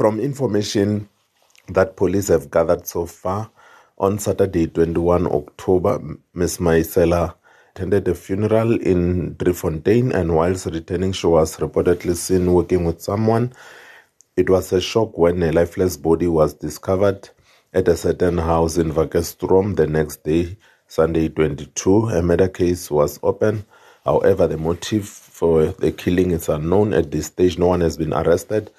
From information that police have gathered so far, on Saturday, 21 October, Ms. Mayisela attended a funeral in Driefontein and whilst returning, she was reportedly seen working with someone. It was a shock when a lifeless body was discovered at a certain house in Wakkerstroom the next day, Sunday 22. A murder case was open. However, the motive for the killing is unknown at this stage. No one has been arrested.